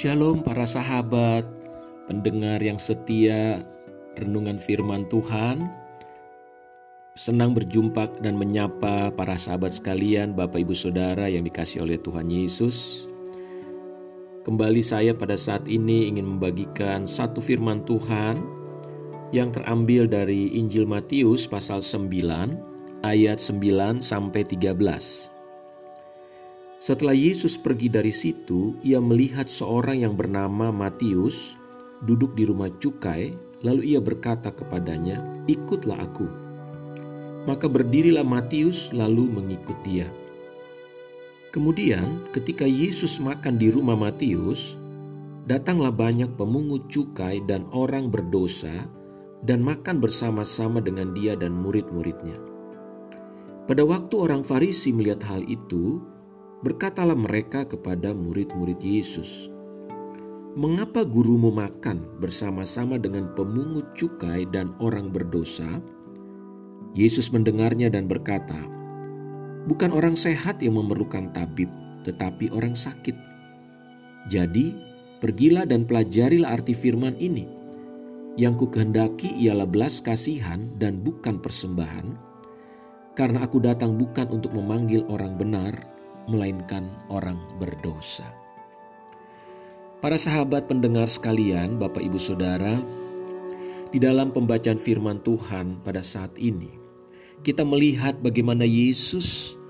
Shalom para sahabat, pendengar yang setia renungan firman Tuhan. Senang berjumpa dan menyapa para sahabat sekalian, Bapak Ibu Saudara yang dikasih oleh Tuhan Yesus. Kembali saya pada saat ini ingin membagikan satu firman Tuhan yang terambil dari Injil Matius pasal 9 ayat 9 sampai 13. Setelah Yesus pergi dari situ, ia melihat seorang yang bernama Matius duduk di rumah cukai, lalu ia berkata kepadanya, "Ikutlah aku." Maka berdirilah Matius lalu mengikut dia. Kemudian, ketika Yesus makan di rumah Matius, datanglah banyak pemungut cukai dan orang berdosa dan makan bersama-sama dengan dia dan murid-muridnya. Pada waktu orang Farisi melihat hal itu, Berkatalah mereka kepada murid-murid Yesus, "Mengapa gurumu makan bersama-sama dengan pemungut cukai dan orang berdosa?" Yesus mendengarnya dan berkata, "Bukan orang sehat yang memerlukan tabib, tetapi orang sakit. Jadi, pergilah dan pelajarilah arti firman ini. Yang ku kehendaki ialah belas kasihan dan bukan persembahan, karena aku datang bukan untuk memanggil orang benar, melainkan orang berdosa. Para sahabat pendengar sekalian, Bapak Ibu Saudara, di dalam pembacaan firman Tuhan pada saat ini, kita melihat bagaimana Yesus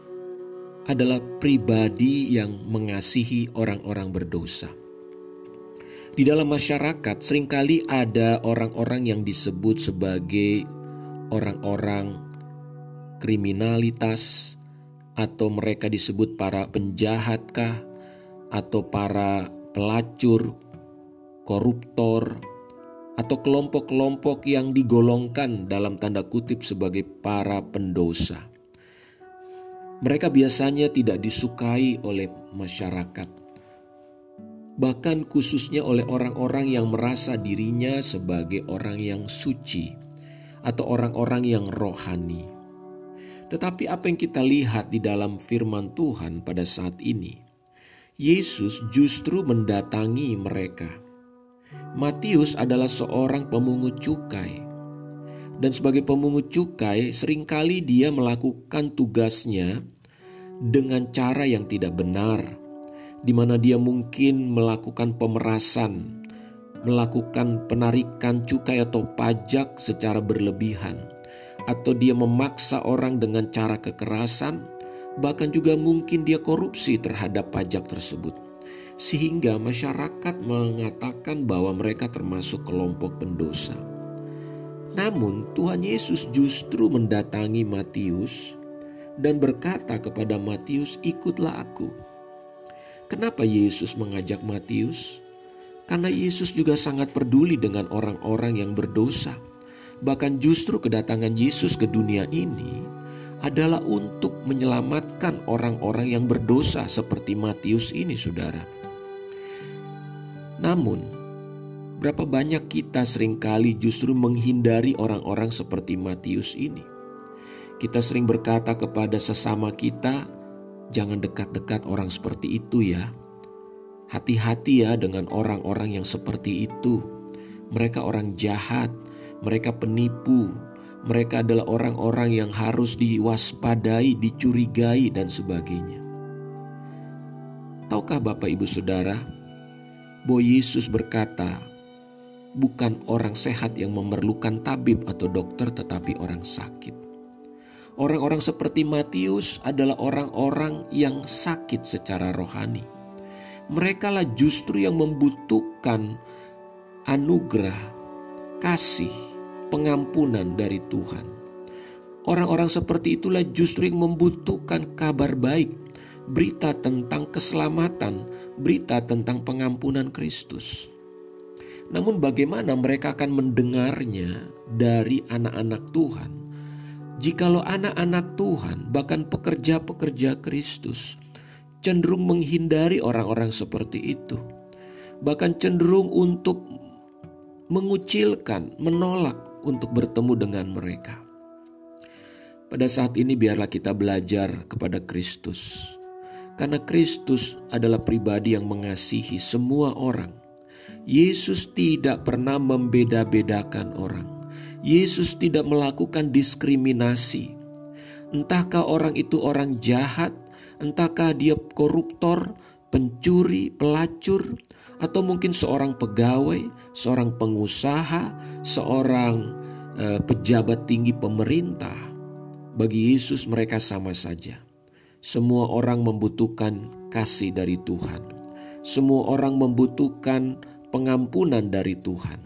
adalah pribadi yang mengasihi orang-orang berdosa. Di dalam masyarakat sering kali ada orang-orang yang disebut sebagai orang-orang kriminalitas, atau mereka disebut para penjahatkah atau para pelacur, koruptor, atau kelompok-kelompok yang digolongkan dalam tanda kutip sebagai para pendosa. Mereka biasanya tidak disukai oleh masyarakat, bahkan khususnya oleh orang-orang yang merasa dirinya sebagai orang yang suci atau orang-orang yang rohani. Tetapi apa yang kita lihat di dalam firman Tuhan pada saat ini, Yesus justru mendatangi mereka. Matius adalah seorang pemungut cukai. Dan sebagai pemungut cukai, sering kali dia melakukan tugasnya dengan cara yang tidak benar, di mana dia mungkin melakukan pemerasan, melakukan penarikan cukai atau pajak secara berlebihan atau dia memaksa orang dengan cara kekerasan, bahkan juga mungkin dia korupsi terhadap pajak tersebut. Sehingga masyarakat mengatakan bahwa mereka termasuk kelompok pendosa. Namun Tuhan Yesus justru mendatangi Matius dan berkata kepada Matius, "Ikutlah aku." Kenapa Yesus mengajak Matius? Karena Yesus juga sangat peduli dengan orang-orang yang berdosa Bahkan justru kedatangan Yesus ke dunia ini adalah untuk menyelamatkan orang-orang yang berdosa seperti Matius ini, saudara. Namun, berapa banyak kita sering kali justru menghindari orang-orang seperti Matius ini. Kita sering berkata kepada sesama kita, "Jangan dekat-dekat orang seperti itu ya." Hati-hati ya dengan orang-orang yang seperti itu. Mereka orang jahat, mereka penipu, mereka adalah orang-orang yang harus diwaspadai, dicurigai, dan sebagainya. Tahukah Bapak Ibu Saudara, bahwa Yesus berkata, bukan orang sehat yang memerlukan tabib atau dokter, tetapi orang sakit. Orang-orang seperti Matius adalah orang-orang yang sakit secara rohani. Mereka lah justru yang membutuhkan anugerah, kasih, pengampunan dari Tuhan. Orang-orang seperti itulah justru yang membutuhkan kabar baik, berita tentang keselamatan, berita tentang pengampunan Kristus. Namun, bagaimana mereka akan mendengarnya dari anak-anak Tuhan? Jikalau anak-anak Tuhan, bahkan pekerja-pekerja Kristus, cenderung menghindari orang-orang seperti itu, bahkan cenderung untuk mengucilkan, menolak untuk bertemu dengan mereka. Pada saat ini biarlah kita belajar kepada Kristus. Karena Kristus adalah pribadi yang mengasihi semua orang. Yesus tidak pernah membeda-bedakan orang. Yesus tidak melakukan diskriminasi. Entahkah orang itu orang jahat, entahkah dia koruptor, pencuri, pelacur, atau mungkin seorang pegawai, seorang pengusaha, seorang uh, pejabat tinggi pemerintah. Bagi Yesus, mereka sama saja. Semua orang membutuhkan kasih dari Tuhan. Semua orang membutuhkan pengampunan dari Tuhan.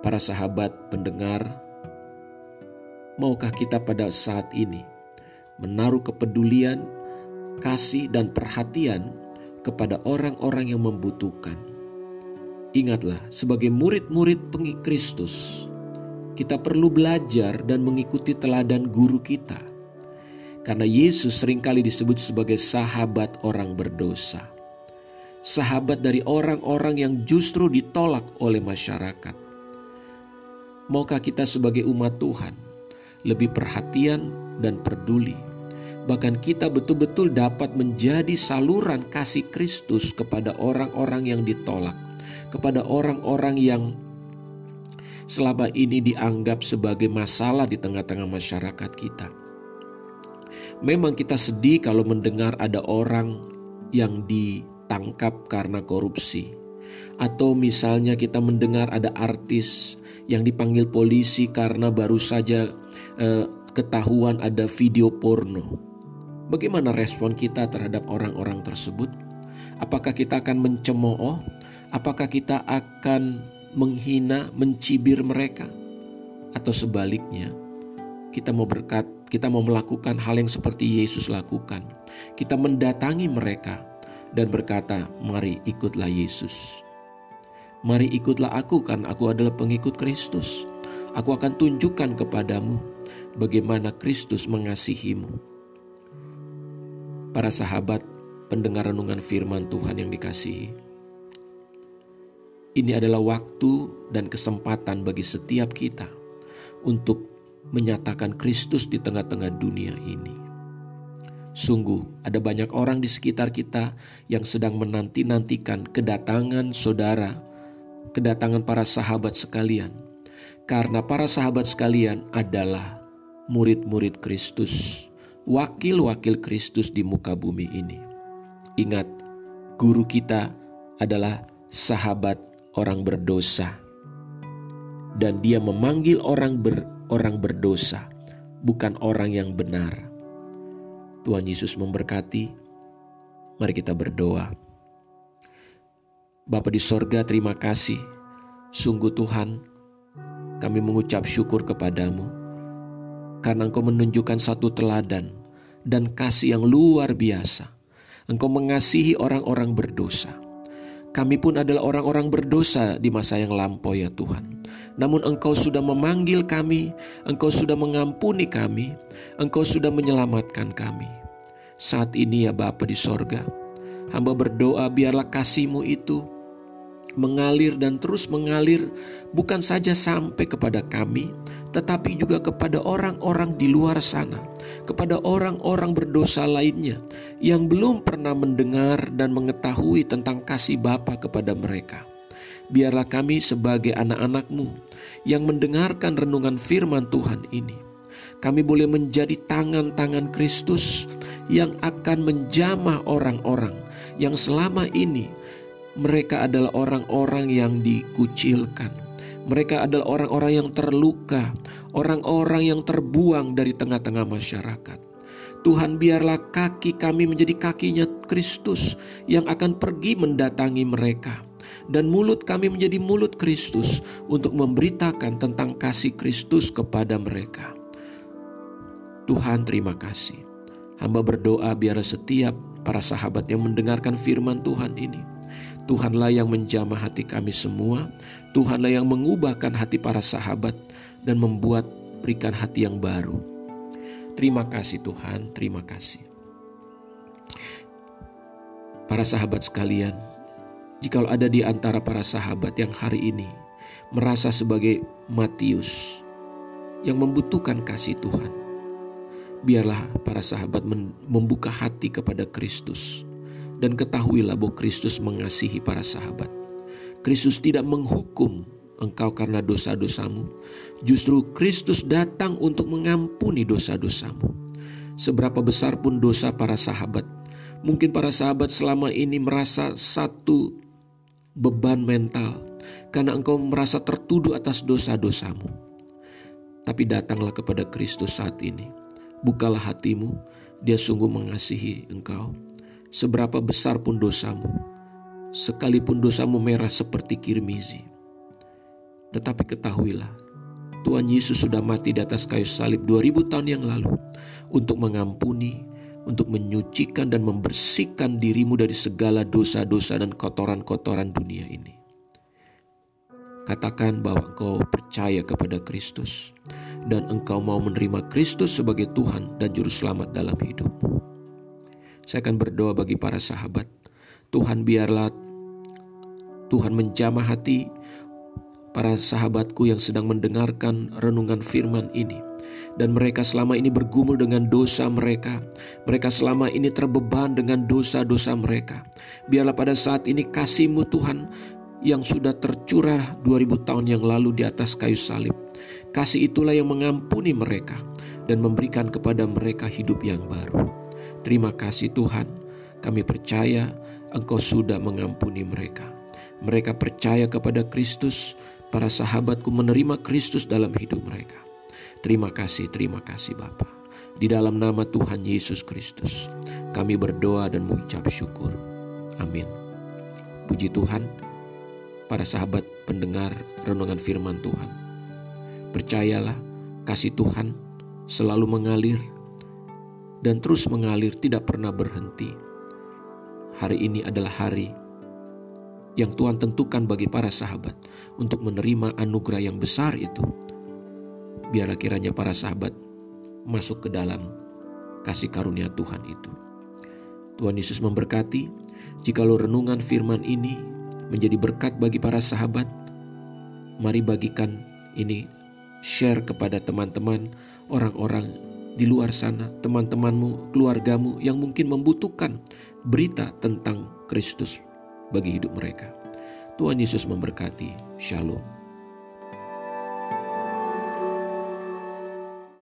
Para sahabat pendengar, maukah kita pada saat ini menaruh kepedulian, kasih, dan perhatian kepada orang-orang yang membutuhkan? Ingatlah, sebagai murid-murid Kristus, kita perlu belajar dan mengikuti teladan guru kita karena Yesus sering kali disebut sebagai sahabat orang berdosa. Sahabat dari orang-orang yang justru ditolak oleh masyarakat. Maukah kita sebagai umat Tuhan lebih perhatian dan peduli? Bahkan kita betul-betul dapat menjadi saluran kasih Kristus kepada orang-orang yang ditolak, kepada orang-orang yang selama ini dianggap sebagai masalah di tengah-tengah masyarakat kita Memang kita sedih kalau mendengar ada orang yang ditangkap karena korupsi. Atau misalnya kita mendengar ada artis yang dipanggil polisi karena baru saja eh, ketahuan ada video porno. Bagaimana respon kita terhadap orang-orang tersebut? Apakah kita akan mencemooh? Apakah kita akan menghina, mencibir mereka? Atau sebaliknya, kita mau berkat, kita mau melakukan hal yang seperti Yesus lakukan. Kita mendatangi mereka dan berkata, "Mari ikutlah Yesus." Mari ikutlah aku kan aku adalah pengikut Kristus. Aku akan tunjukkan kepadamu bagaimana Kristus mengasihimu. Para sahabat pendengar renungan firman Tuhan yang dikasihi. Ini adalah waktu dan kesempatan bagi setiap kita untuk menyatakan Kristus di tengah-tengah dunia ini. Sungguh, ada banyak orang di sekitar kita yang sedang menanti-nantikan kedatangan saudara, kedatangan para sahabat sekalian, karena para sahabat sekalian adalah murid-murid Kristus, wakil-wakil Kristus di muka bumi ini. Ingat, guru kita adalah sahabat orang berdosa, dan Dia memanggil orang ber, orang berdosa, bukan orang yang benar. Tuhan Yesus memberkati. Mari kita berdoa. Bapa di sorga terima kasih. Sungguh Tuhan, kami mengucap syukur kepadamu. Karena engkau menunjukkan satu teladan dan kasih yang luar biasa. Engkau mengasihi orang-orang berdosa. Kami pun adalah orang-orang berdosa di masa yang lampau ya Tuhan. Namun Engkau sudah memanggil kami, Engkau sudah mengampuni kami, Engkau sudah menyelamatkan kami. Saat ini ya Bapa di sorga, hamba berdoa biarlah kasih-Mu itu mengalir dan terus mengalir bukan saja sampai kepada kami, tetapi juga kepada orang-orang di luar sana, kepada orang-orang berdosa lainnya yang belum pernah mendengar dan mengetahui tentang kasih Bapa kepada mereka. Biarlah kami sebagai anak-anakmu yang mendengarkan renungan firman Tuhan ini, kami boleh menjadi tangan-tangan Kristus yang akan menjamah orang-orang yang selama ini mereka adalah orang-orang yang dikucilkan. Mereka adalah orang-orang yang terluka, orang-orang yang terbuang dari tengah-tengah masyarakat. Tuhan biarlah kaki kami menjadi kakinya Kristus yang akan pergi mendatangi mereka. Dan mulut kami menjadi mulut Kristus untuk memberitakan tentang kasih Kristus kepada mereka. Tuhan terima kasih. Hamba berdoa biar setiap para sahabat yang mendengarkan firman Tuhan ini Tuhanlah yang menjamah hati kami semua. Tuhanlah yang mengubahkan hati para sahabat dan membuat berikan hati yang baru. Terima kasih Tuhan, terima kasih. Para sahabat sekalian, jikalau ada di antara para sahabat yang hari ini merasa sebagai Matius yang membutuhkan kasih Tuhan, biarlah para sahabat membuka hati kepada Kristus dan ketahuilah bahwa Kristus mengasihi para sahabat. Kristus tidak menghukum engkau karena dosa-dosamu. Justru Kristus datang untuk mengampuni dosa-dosamu. Seberapa besar pun dosa para sahabat, mungkin para sahabat selama ini merasa satu beban mental karena engkau merasa tertuduh atas dosa-dosamu. Tapi datanglah kepada Kristus saat ini. Bukalah hatimu, dia sungguh mengasihi engkau. Seberapa besar pun dosamu, sekalipun dosamu merah seperti kirmizi. Tetapi ketahuilah, Tuhan Yesus sudah mati di atas kayu salib 2000 tahun yang lalu untuk mengampuni, untuk menyucikan dan membersihkan dirimu dari segala dosa-dosa dan kotoran-kotoran dunia ini. Katakan bahwa engkau percaya kepada Kristus dan engkau mau menerima Kristus sebagai Tuhan dan Juru Selamat dalam hidupmu. Saya akan berdoa bagi para sahabat. Tuhan biarlah Tuhan menjamah hati para sahabatku yang sedang mendengarkan renungan firman ini dan mereka selama ini bergumul dengan dosa mereka. Mereka selama ini terbeban dengan dosa-dosa mereka. Biarlah pada saat ini kasihmu Tuhan yang sudah tercurah 2000 tahun yang lalu di atas kayu salib. Kasih itulah yang mengampuni mereka dan memberikan kepada mereka hidup yang baru. Terima kasih Tuhan, kami percaya Engkau sudah mengampuni mereka. Mereka percaya kepada Kristus, para sahabatku menerima Kristus dalam hidup mereka. Terima kasih, terima kasih Bapa. Di dalam nama Tuhan Yesus Kristus, kami berdoa dan mengucap syukur. Amin. Puji Tuhan, para sahabat pendengar renungan firman Tuhan. Percayalah, kasih Tuhan selalu mengalir dan terus mengalir tidak pernah berhenti. Hari ini adalah hari yang Tuhan tentukan bagi para sahabat untuk menerima anugerah yang besar itu biarlah kiranya para sahabat masuk ke dalam kasih karunia Tuhan itu. Tuhan Yesus memberkati, jikalau renungan firman ini menjadi berkat bagi para sahabat, mari bagikan ini share kepada teman-teman, orang-orang di luar sana, teman-temanmu, keluargamu yang mungkin membutuhkan berita tentang Kristus bagi hidup mereka. Tuhan Yesus memberkati. Shalom.